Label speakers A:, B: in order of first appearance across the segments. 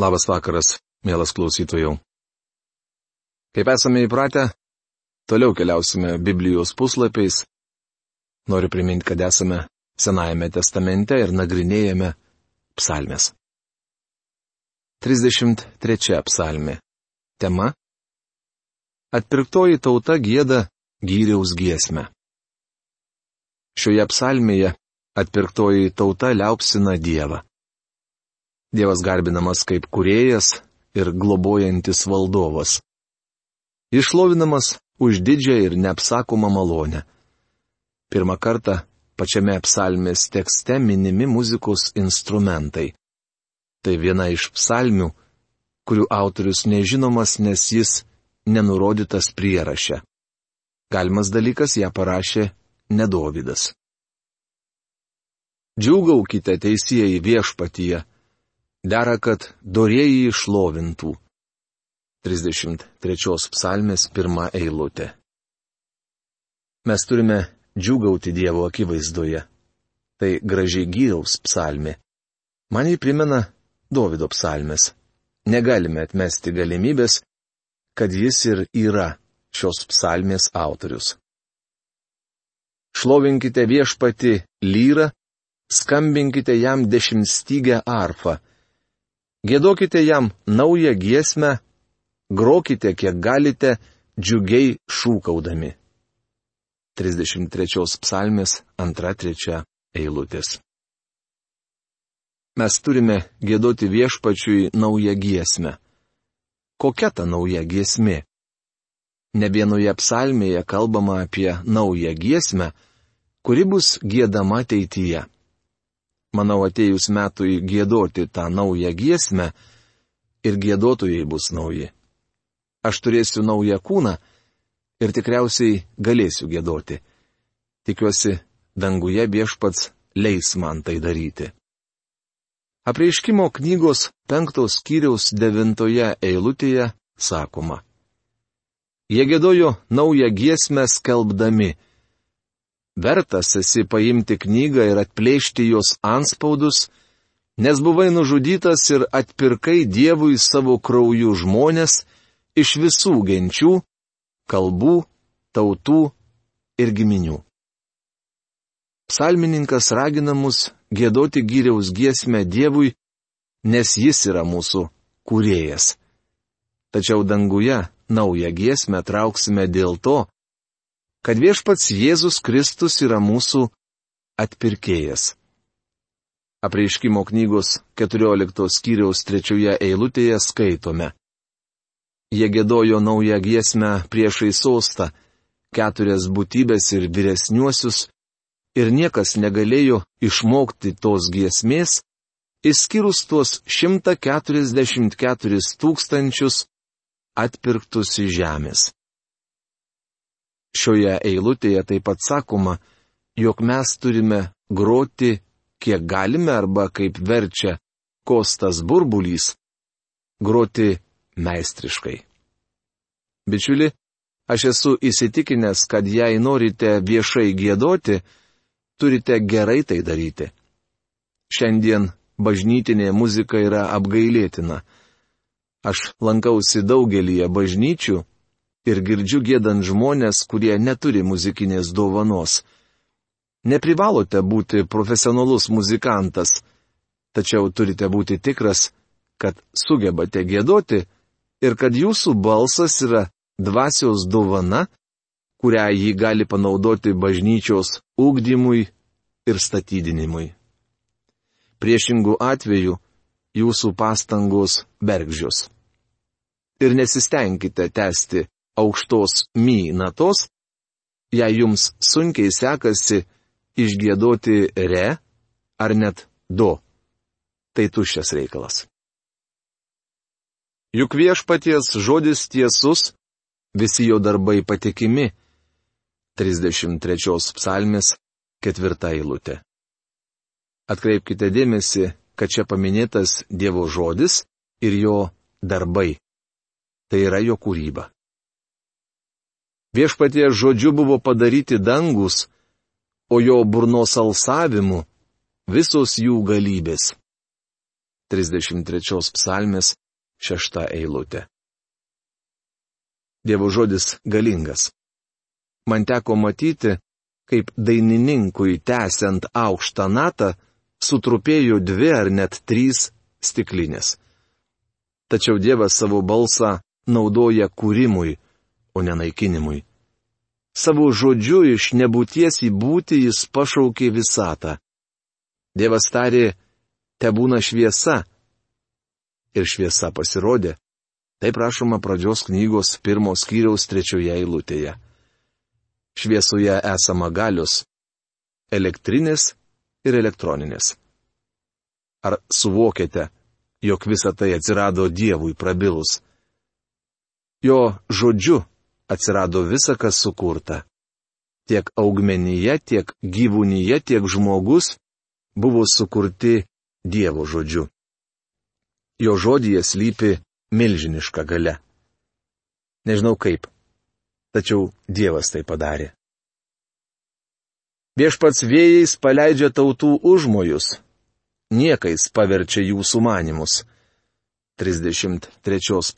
A: Labas vakaras, mielas klausytojų. Kaip esame įpratę, toliau keliausime Biblijos puslapiais. Noriu priminti, kad esame Senajame testamente ir nagrinėjame psalmės. 33 psalmė. Tema. Atpirktoji tauta gėda gyriaus giesmę. Šioje psalmėje atpirktoji tauta liaupsina Dievą. Dievas garbinamas kaip kurėjas ir globojantis valdovas. Išlovinamas už didžią ir neapsakomą malonę. Pirmą kartą pačiame psalmės tekste minimi muzikos instrumentai. Tai viena iš psalmių, kurių autorius nežinomas, nes jis nenurodytas prieraše. Galimas dalykas ją parašė nedovydas. Džiūgaukite teisėjai viešpatyje, dera, kad dorėjai išlovintų. 33 psalmės pirmą eilutę. Mes turime džiugauti Dievo akivaizdoje. Tai gražiai gyraus psalmė. Man jį primena Davido psalmės. Negalime atmesti galimybės, kad jis ir yra šios psalmės autorius. Šlovinkite viešpati lyrą, skambinkite jam dešimtstygę arfą Gėdokite jam naują giesmę, grokite kiek galite, džiugiai šūkaudami. 33 psalmės 2-3 eilutės. Mes turime gėdoti viešpačiui naują giesmę. Kokia ta nauja giesmė? Ne vienoje psalmėje kalbama apie naują giesmę, kuri bus gėdama ateityje. Manau, atėjus metui gėdoti tą naują giesmę ir gėdotojai bus nauji. Aš turėsiu naują kūną ir tikriausiai galėsiu gėdoti. Tikiuosi, danguje viešpats leis man tai daryti. Apreiškimo knygos penktos skyriaus devintoje eilutėje sakoma. Jie gėdojo naują giesmę skelbdami – Vertas esi paimti knygą ir atplėšti jos anspaudus, nes buvai nužudytas ir atpirkai Dievui savo krauju žmonės iš visų genčių, kalbų, tautų ir giminių. Psalmininkas ragina mus gėdoti gyriaus giesmę Dievui, nes jis yra mūsų kūrėjas. Tačiau danguje naują giesmę trauksime dėl to, kad viešpats Jėzus Kristus yra mūsų atpirkėjas. Apreiškimo knygos 14 skyriaus trečioje eilutėje skaitome. Jie gėdojo naują giesmę priešai sostą, keturias būtybės ir vyresniuosius, ir niekas negalėjo išmokti tos giesmės, išskyrus tuos 144 tūkstančius atpirktus iš žemės. Šioje eilutėje taip pat sakoma, jog mes turime groti, kiek galime arba kaip verčia Kostas burbulys, groti meistriškai. Bičiuli, aš esu įsitikinęs, kad jei norite viešai gėdoti, turite gerai tai daryti. Šiandien bažnytinė muzika yra apgailėtina. Aš lankausi daugelįje bažnyčių ir girdžiu gėdant žmonės, kurie neturi muzikinės dovanos. Neprivalote būti profesionalus muzikantas, tačiau turite būti tikras, kad sugebate gėdoti ir kad jūsų balsas yra dvasios dovana, kurią jį gali panaudoti bažnyčios ūkdymui ir statydinimui. Priešingų atveju jūsų pastangos bergžius. Ir nesistengkite tęsti aukštos my natos, jei jums sunkiai sekasi išgėdoti re ar net do. Tai tuščias reikalas. Juk viešpaties žodis tiesus, visi jo darbai patikimi. 33 psalmės ketvirta eilutė. Atkreipkite dėmesį, kad čia paminėtas Dievo žodis ir jo darbai. Tai yra jo kūryba. Viešpatie žodžiu buvo padaryti dangus, o jo burnos alsavimu visos jų galybės. 33 psalmės 6 eilutė. Dievo žodis galingas. Man teko matyti, kaip dainininkui tęsiant aukštą natą, sutrupėjo dvi ar net trys stiklinės. Tačiau Dievas savo balsą naudoja kūrimui, o ne naikinimui. Savo žodžiu iš nebūties į būti jis pašaukė visatą. Dievas tarė, te būna šviesa. Ir šviesa pasirodė. Taip rašoma pradžios knygos pirmos kiriaus trečioje eilutėje. Šviesoje esama galios - elektrinės ir elektroninės. Ar suvokėte, jog visa tai atsirado Dievui prabilus? Jo žodžiu atsirado visa, kas sukurta. Tiek augmenyje, tiek gyvūnyje, tiek žmogus buvo sukurti Dievo žodžiu. Jo žodėje slypi milžiniška gale. Nežinau kaip, tačiau Dievas tai padarė. Viešpats vėjais paleidžia tautų užmojus. Niekais paverčia jų sumanimus. 33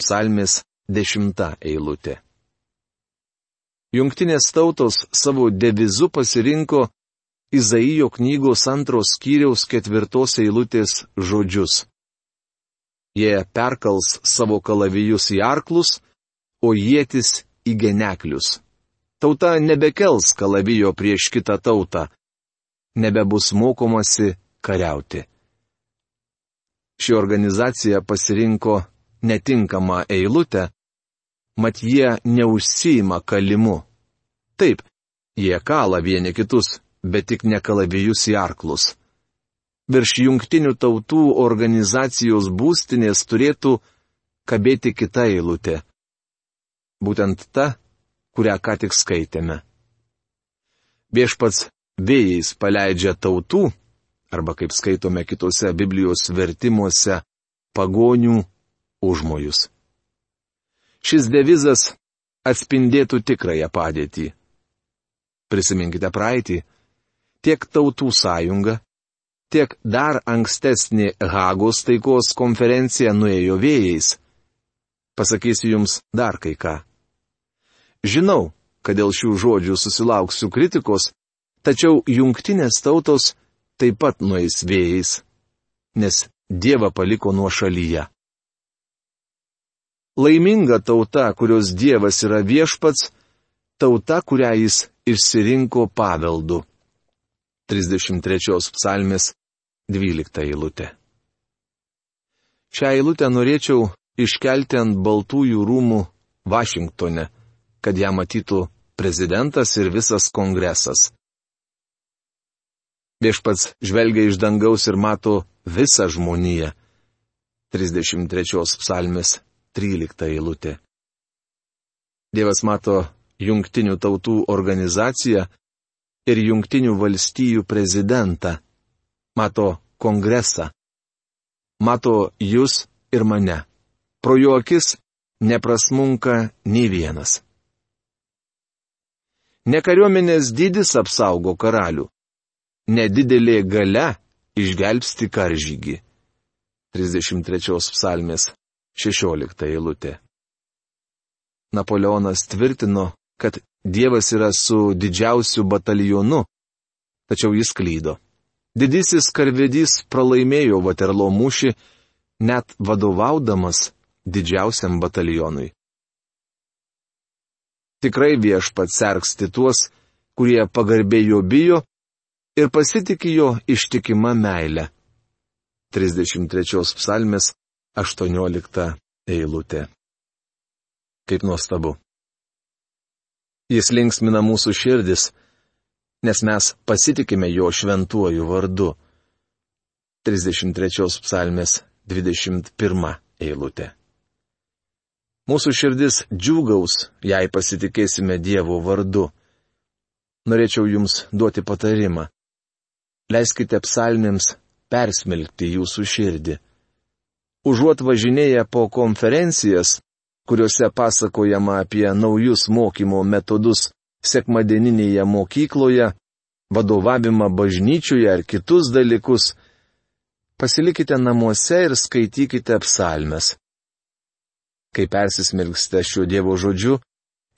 A: psalmės 10 eilutė. Jungtinės tautos savo devizu pasirinko Izaijo knygos antros skyriaus ketvirtos eilutės žodžius. Jie perkals savo kalavijus į arklus, o jėtis į geneklius. Tauta nebekels kalavijo prieš kitą tautą. Nebebus mokomasi kariauti. Ši organizacija pasirinko netinkamą eilutę, mat jie neužsijima kalimu. Taip, jie kala vieni kitus, bet tik ne kalavijus į arklus. Virš jungtinių tautų organizacijos būstinės turėtų kabėti kita eilutė. Būtent ta, kurią ką tik skaitėme. Viešpats vėjais paleidžia tautų, arba kaip skaitome kitose Biblijos vertimuose, pagonių užmojus. Šis devizas atspindėtų tikrąją padėtį. Prisiminkite praeitį, tiek tautų sąjunga, tiek dar ankstesnė Hagos taikos konferencija nuėjo vėjais. Pasakysiu jums dar kai ką. Žinau, kad dėl šių žodžių susilauksiu kritikos, tačiau jungtinės tautos taip pat nueis vėjais, nes Dievą paliko nuo šalyje. Laiminga tauta, kurios Dievas yra viešpats, tauta, kurią jis išsirinko paveldu. 33 psalmės 12 eilutė. Šią eilutę norėčiau iškelti ant Baltųjų rūmų Vašingtone kad ją matytų prezidentas ir visas kongresas. Viešpats žvelgia iš dangaus ir mato visą žmoniją. 33 psalmės 13 eilutė. Dievas mato jungtinių tautų organizaciją ir jungtinių valstijų prezidentą. Mato kongresą. Mato jūs ir mane. Pro jo akis neprasmunka nei vienas. Ne kariuomenės dydis apsaugo karalių. Nedidelė gale išgelbsti karžygį. 33 psalmės 16 eilutė. Napoleonas tvirtino, kad Dievas yra su didžiausiu batalionu, tačiau jis klydo. Didysis karvedys pralaimėjo Vaterlo mūšį, net vadovaudamas didžiausiam batalionui. Tikrai viešpats sergsti tuos, kurie pagarbiai jo bijo ir pasitikė jo ištikima meilė. 33 psalmės 18 eilutė. Kaip nuostabu. Jis linksmina mūsų širdis, nes mes pasitikime jo šventuoju vardu. 33 psalmės 21 eilutė. Mūsų širdis džiūgaus, jei pasitikėsime Dievo vardu. Norėčiau Jums duoti patarimą. Leiskite psalmėms persmelkti Jūsų širdį. Užuot važinėję po konferencijas, kuriuose pasakojama apie naujus mokymo metodus sekmadieninėje mokykloje, vadovavimą bažnyčiuje ar kitus dalykus, pasilikite namuose ir skaitykite psalmes. Kai persismelgsite šiuo Dievo žodžiu,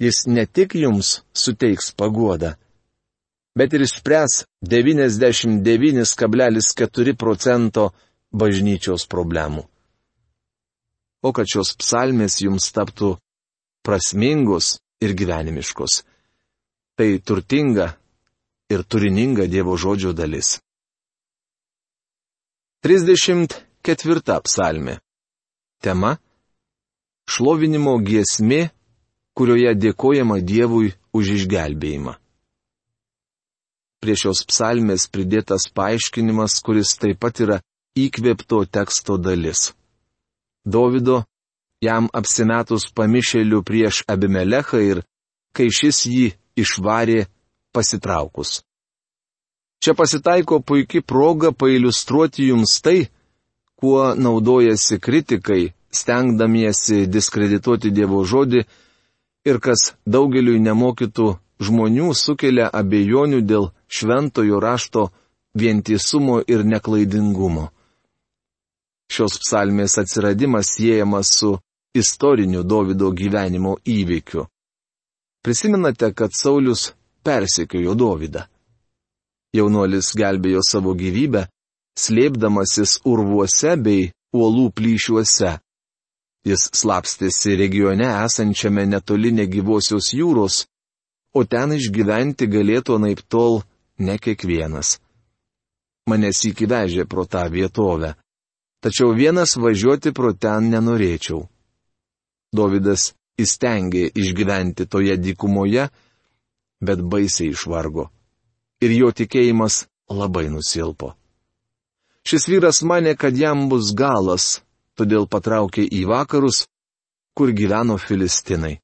A: jis ne tik jums suteiks paguodą, bet ir išspręs 99,4 procento bažnyčios problemų. O kad šios psalmės jums taptų prasmingos ir gyvenimiškos. Tai turtinga ir turininga Dievo žodžio dalis. 34 psalmė. Tema - šlovinimo giesmė, kurioje dėkojama Dievui už išgelbėjimą. Prie šios psalmės pridėtas paaiškinimas, kuris taip pat yra įkvėpto teksto dalis. Dovido, jam apsimetus pamišėliu prieš Abimelechą ir kai šis jį išvarė pasitraukus. Čia pasitaiko puikia proga pailustruoti jums tai, kuo naudojasi kritikai, stengdamiesi diskredituoti Dievo žodį ir kas daugeliui nemokytų žmonių sukelia abejonių dėl šventojo rašto vientisumo ir neklaidingumo. Šios psalmės atsiradimas siejamas su istoriniu Davido gyvenimo įvykiu. Prisimenate, kad Saulis persekiojo Davidą. Jaunuolis gelbėjo savo gyvybę, slėpdamasis urvuose bei uolų plyšiuose. Jis slapstėsi regione esančiame netoli negyvosios jūros, o ten išgyventi galėtų naip tol ne kiekvienas. Manęs įkivežė pro tą vietovę, tačiau vienas važiuoti pro ten nenorėčiau. Davidas įstengė išgyventi toje dykumoje, bet baisiai išvargo. Ir jo tikėjimas labai nusilpo. Šis vyras mane, kad jam bus galas, todėl patraukė į vakarus, kur gyveno Filistinai.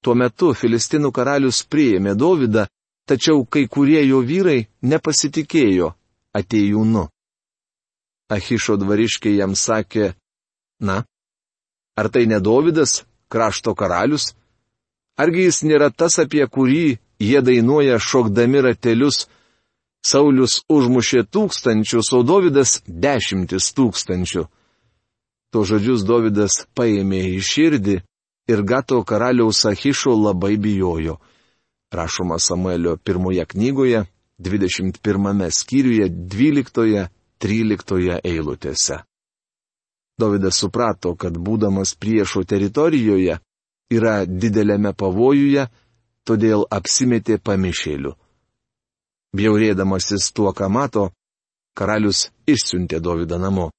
A: Tuo metu Filistinų karalius priėmė Dovydą, tačiau kai kurie jo vyrai nepasitikėjo atėjūnu. Ahišo dvariškiai jam sakė, na, ar tai ne Dovydas, krašto karalius? Argi jis nėra tas, apie kurį jie dainuoja šokdami ratelius? Saulis užmušė tūkstančius, o Davidas dešimtis tūkstančių. To žodžius Davidas paėmė į širdį ir Gato karaliaus Ahišo labai bijojo. Rašoma Samuelio pirmoje knygoje, 21 skyriuje, 12-13 eilutėse. Davidas suprato, kad būdamas priešo teritorijoje yra didelėme pavojuje, todėl apsimetė pamišėliu. Bjaurėdamasis tuo, ką mato, karalius išsiuntė Davidą namo.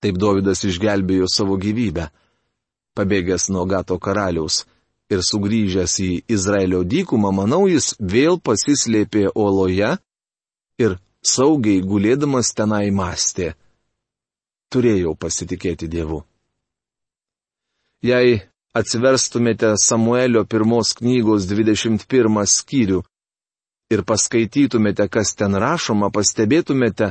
A: Taip Davidas išgelbėjo savo gyvybę. Pabėgęs nuo Gato karaliaus ir sugrįžęs į Izraelio dykumą, manau, jis vėl pasislėpė oloje ir saugiai gulėdamas tenai mąstė turėjau pasitikėti Dievu. Jei atsiverstumėte Samuelio pirmos knygos 21 skyrių ir paskaitytumėte, kas ten rašoma, pastebėtumėte,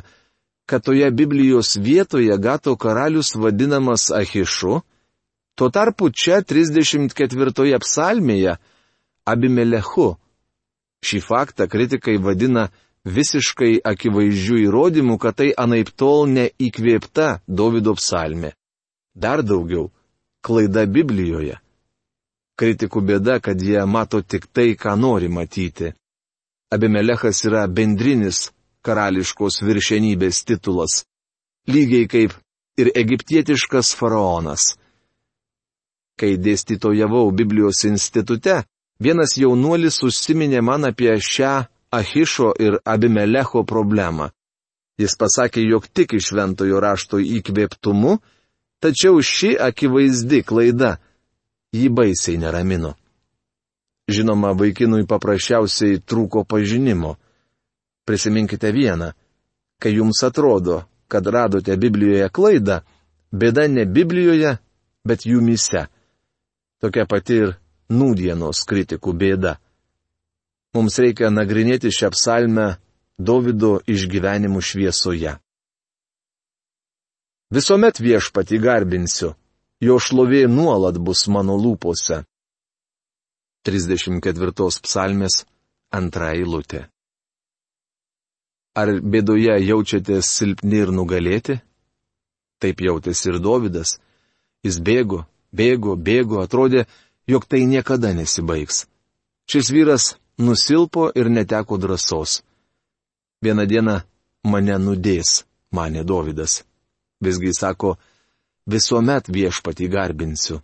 A: kad toje Biblijos vietoje Gato karalius vadinamas Ahišu, tuo tarpu čia 34 psalmėje Abimelechu. Šį faktą kritikai vadina visiškai akivaizdžių įrodymų, kad tai anaip tol neįkvėpta Davido psalmė. Dar daugiau - klaida Biblijoje. Kritikų bėda, kad jie mato tik tai, ką nori matyti. Abimelechas yra bendrinis karališkos viršenybės titulas. Lygiai kaip ir egiptietiškas faraonas. Kai dėstytojavau Biblijos institute, vienas jaunuolis užsiminė man apie šią Ahišo ir Abimelecho problemą. Jis pasakė, jog tik iš šventojo rašto įkvėptumu, tačiau ši akivaizdi klaida jį baisiai neramino. Žinoma, vaikinui paprasčiausiai trūko pažinimo. Prisiminkite vieną. Kai jums atrodo, kad radote Biblijoje klaidą, bėda ne Biblijoje, bet jumise. Tokia pati ir nūdienos kritikų bėda. Mums reikia nagrinėti šią psalmę Davido išgyvenimų šviesoje. Visuomet viešpati garbinsiu, jo šlovė nuolat bus mano lūpose. 34 psalmės antra eilutė. Ar bėdoje jaučiatės silpni ir nugalėti? Taip jautėsi ir Dovydas. Jis bėgo, bėgo, bėgo, atrodė, jog tai niekada nesibaigs. Šis vyras nusilpo ir neteko drąsos. Vieną dieną mane nudės, manė Dovydas. Visgi sako, visuomet viešpatį garbinsiu.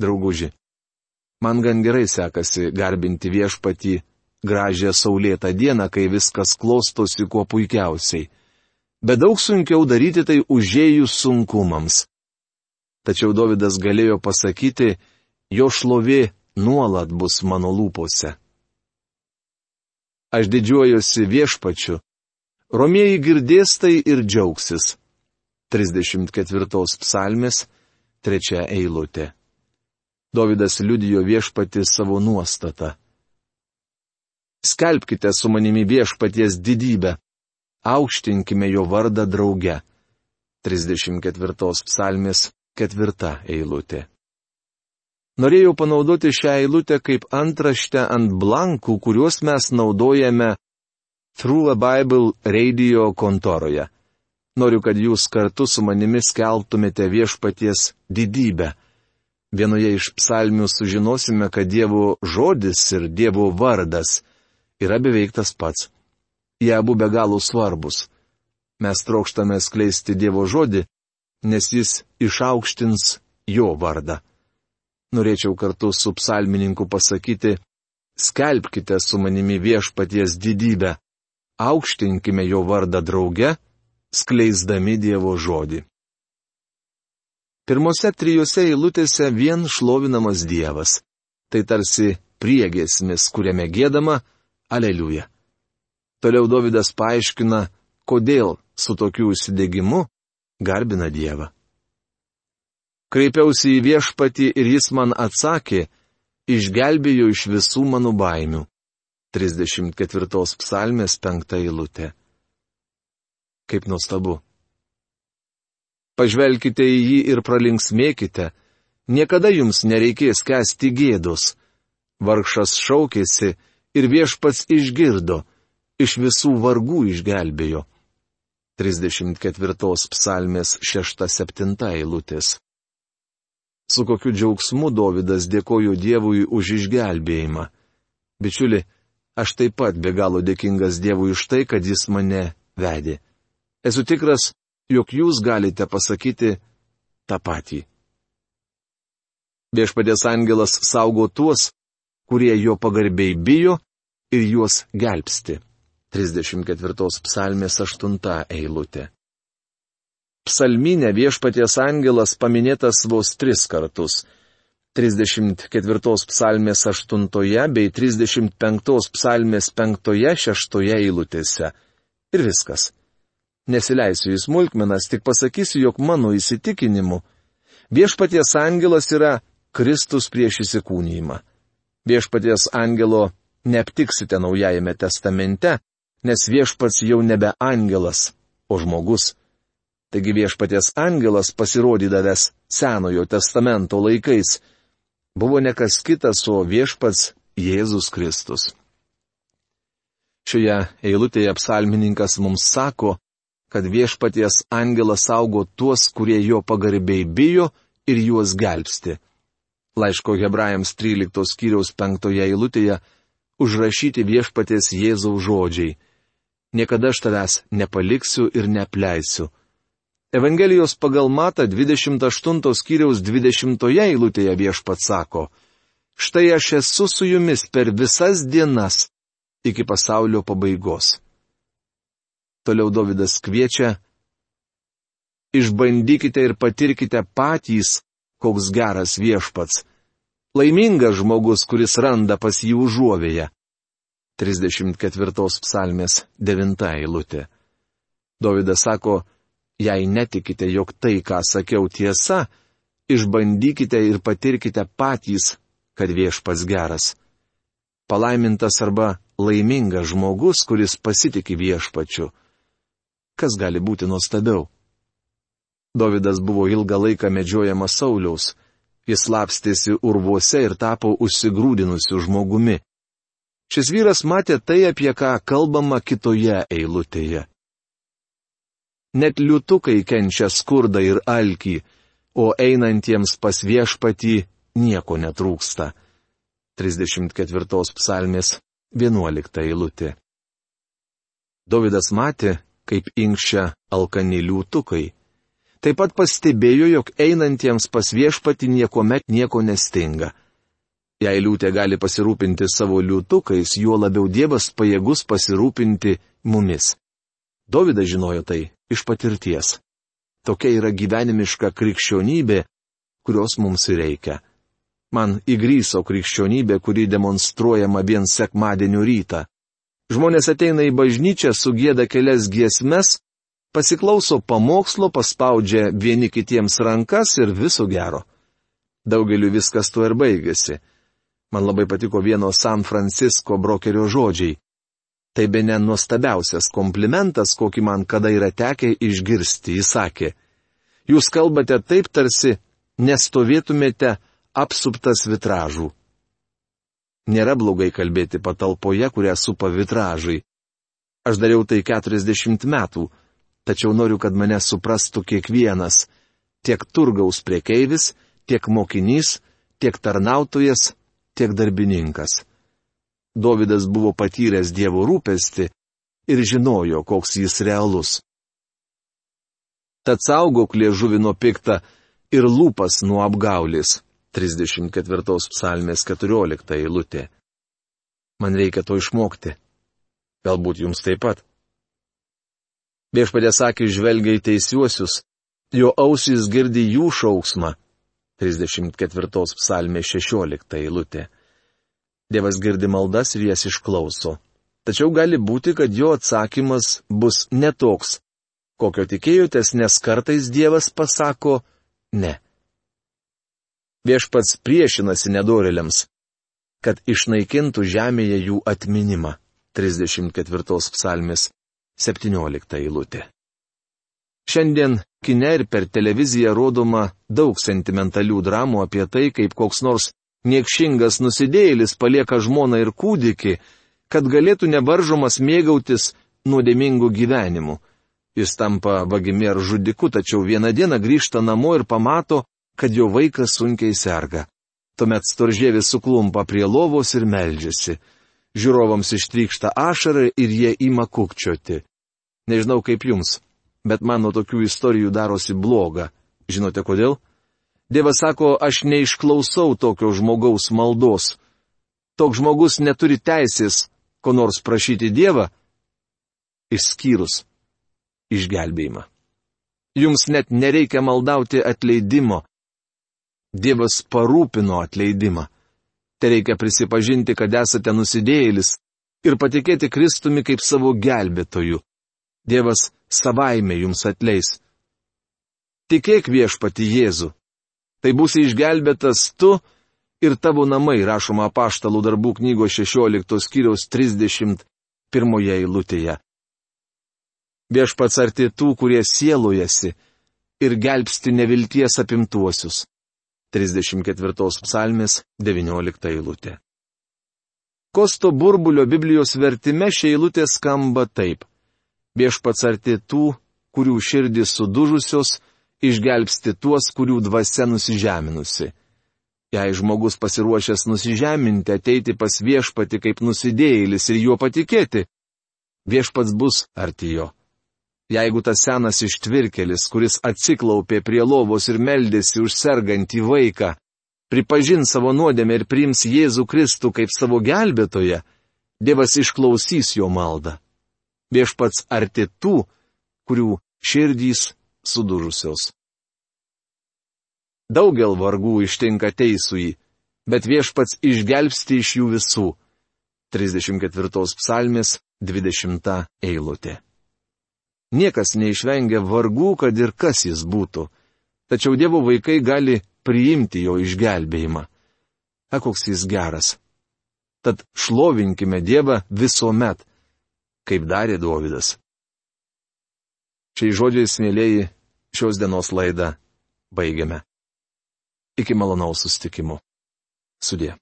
A: Drauguži, man gan gerai sekasi garbinti viešpatį gražią saulėtą dieną, kai viskas klostosi kuo puikiausiai. Bet daug sunkiau daryti tai užėjus sunkumams. Tačiau Davidas galėjo pasakyti, jo šlovė nuolat bus mano lūpose. Aš didžiuojuosi viešpačiu, romieji girdės tai ir džiaugsis. 34 psalmės, 3 eilutė. Davidas liudijo viešpati savo nuostatą. Skelbkite su manimi viešpaties didybę. Aukštinkime jo vardą drauge. 34 psalmės 4 eilutė. Norėjau panaudoti šią eilutę kaip antraštę ant blankų, kuriuos mes naudojame Through a Bible radio kontoroje. Noriu, kad jūs kartu su manimi skelbtumėte viešpaties didybę. Vienoje iš psalmių sužinosime, kad Dievo žodis ir Dievo vardas yra beveik tas pats. Jie abu be galo svarbus. Mes trokštame skleisti Dievo žodį, nes jis išaukštins jo vardą. Norėčiau kartu su psalmininku pasakyti, skelbkite su manimi viešpaties didybę, aukštinkime jo vardą drauge, skleisdami Dievo žodį. Pirmose trijose eilutėse vien šlovinamas Dievas. Tai tarsi priegesmis, kuriame gėdama, Aleliuja. Toliau Davidas paaiškina, kodėl su tokiu įsidegimu garbina Dievą. Kreipiausi į viešpatį ir jis man atsakė, išgelbėjo iš visų mano baimių. 34 psalmės 5 eilutė. Kaip nuostabu. Pažvelkite į jį ir pralinksmėkite, niekada jums nereikės kesti gėdos. Vargšas šaukėsi, ir viešpats išgirdo, iš visų vargų išgelbėjo. 34 psalmės 6-7 eilutės. Su kokiu džiaugsmu Dovydas dėkojo Dievui už išgelbėjimą. Bičiuli, aš taip pat be galo dėkingas Dievui už tai, kad jis mane vedė. Esu tikras, jog jūs galite pasakyti tą patį. Viešpadės angelas saugo tuos, kurie jo pagarbiai bijo ir juos gelbsti. 34 psalmės 8 eilutė. Psalminė viešpaties angelas paminėtas vos tris kartus. 34 psalmės 8 bei 35 psalmės 5-6 eilutėse. Ir viskas. Nesileisiu į smulkmenas, tik pasakysiu, jog mano įsitikinimu viešpaties angelas yra Kristus prieš įsikūnyjimą. Viešpaties angelo neaptiksite Naujajame testamente, nes viešpats jau nebe angelas, o žmogus. Taigi viešpaties angelas pasirodydavęs Senojo testamento laikais buvo nekas kitas, o viešpats Jėzus Kristus. Šioje eilutėje psalmininkas mums sako, kad viešpaties angelas saugo tuos, kurie jo pagarbiai bijo ir juos gelbsti. Laiško hebrajams 13 skyriaus 5 eilutėje užrašyti viešpatės Jėzaus žodžiai. Niekada aš tavęs nepaliksiu ir neapleisiu. Evangelijos pagal Mata 28 skyriaus 20 eilutėje viešpats sako, štai aš esu su jumis per visas dienas iki pasaulio pabaigos. Toliau Davidas kviečia, išbandykite ir patirkite patys, koks geras viešpats Laimingas žmogus, kuris randa pas jį užuovėje. 34 psalmės 9 eilutė. Davidas sako, jei netikite, jog tai, ką sakiau tiesa, išbandykite ir patirkite patys, kad viešpas geras. Palaimintas arba laimingas žmogus, kuris pasitikė viešpačiu. Kas gali būti nuostabiau? Davidas buvo ilgą laiką medžiojamas Sauliaus. Jis lapstėsi urvuose ir tapo užsigrūdinusiu žmogumi. Šis vyras matė tai, apie ką kalbama kitoje eilutėje. Net liutukai kenčia skurdą ir alkį, o einantiems pas viešpatį nieko netrūksta. 34 psalmės 11 eilutė. Davidas matė, kaip inkščia alkani liūtukai. Taip pat pastebėjo, jog einantiems pas viešpati niekuomet nieko nestinga. Jei liūtė gali pasirūpinti savo liūtukais, juo labiau Dievas pajėgus pasirūpinti mumis. Dovydas žinojo tai iš patirties. Tokia yra gyvenimiška krikščionybė, kurios mums reikia. Man įgryso krikščionybė, kuri demonstruojama vien sekmadienio rytą. Žmonės ateina į bažnyčią, sugėda kelias giesmes, pasiklauso pamokslo, paspaudžia vieni kitiems rankas ir viso gero. Daugeliu viskas tuo ir baigėsi. Man labai patiko vieno San Francisco brokerio žodžiai. Tai be ne nuostabiausias komplimentas, kokį man kada yra tekę išgirsti, jis sakė. Jūs kalbate taip, tarsi nestovėtumėte apsuptas vitražų. Nėra blogai kalbėti patalpoje, kurią supa vitražai. Aš dariau tai 40 metų, tačiau noriu, kad mane suprastų kiekvienas - tiek turgaus priekeivis, tiek mokinys, tiek tarnautojas, tiek darbininkas. Dovydas buvo patyręs Dievo rūpesti ir žinojo, koks jis realus. Tad saugok liežuvį nuo piktą ir lūpas nuo apgaulis. 34 psalmės 14 eilutė. Man reikia to išmokti. Galbūt jums taip pat. Viešpadė sakė, žvelgia į teisiuosius, jo ausys girdi jų šauksmą. 34 psalmė 16 eilutė. Dievas girdi maldas ir jas išklauso. Tačiau gali būti, kad jo atsakymas bus netoks, kokio tikėjotės, nes kartais Dievas pasako ne. Viešpats priešinasi nedorėliams, kad išnaikintų žemėje jų atminimą. 34 psalmis 17 eilutė. Šiandien kine ir per televiziją rodoma daug sentimentalių dramų apie tai, kaip koks nors niekšingas nusidėjėlis palieka žmoną ir kūdikį, kad galėtų nevaržomas mėgautis nuodėmingu gyvenimu. Jis tampa vagimi ar žudiku, tačiau vieną dieną grįžta namo ir pamato, kad jo vaikas sunkiai serga. Tuomet storžėvis suklumpa prie lovos ir meldžiasi. Žiūrovams ištrykšta ašara ir jie ima kukčioti. Nežinau kaip jums, bet man nuo tokių istorijų darosi bloga. Žinote kodėl? Dievas sako, aš neišklausau tokio žmogaus maldos. Toks žmogus neturi teisės, ko nors prašyti Dievą, išskyrus išgelbėjimą. Jums net nereikia maldauti atleidimo, Dievas parūpino atleidimą. Te reikia prisipažinti, kad esate nusidėjėlis ir patikėti Kristumi kaip savo gelbėtoju. Dievas savaime jums atleis. Tikėk viešpati Jėzu. Tai būsi išgelbėtas tu ir tavo namai, rašoma apaštalų darbų knygos 16 skyriaus 31 eilutėje. Viešpats arti tų, kurie sielojasi ir gelbsti nevilties apimtuosius. 34 psalmės 19 eilutė. Kosto burbulio Biblijos vertime šia eilutė skamba taip. Viešpats arti tų, kurių širdis sudužusios, išgelbsti tuos, kurių dvasia nusižeminusi. Jei žmogus pasiruošęs nusižeminti, ateiti pas viešpati kaip nusidėjėlis ir juo patikėti, viešpats bus arti jo. Jeigu tas senas ištvirkelis, kuris atsiklaupė prie lovos ir meldėsi už sergantį vaiką, pripažins savo nuodėmę ir priims Jėzų Kristų kaip savo gelbėtoją, Dievas išklausys jo maldą. Viešpats arti tų, kurių širdys sudužusios. Daugel vargų ištinka teisui, bet viešpats išgelbsti iš jų visų. 34 psalmės 20 eilutė. Niekas neišvengia vargų, kad ir kas jis būtų. Tačiau Dievo vaikai gali priimti jo išgelbėjimą. A koks jis geras. Tad šlovinkime Dievą visuomet, kaip darė Dovydas. Šiai žodžiais, mėlyjeji, šios dienos laidą baigiame. Iki malonaus sustikimo. Sudė.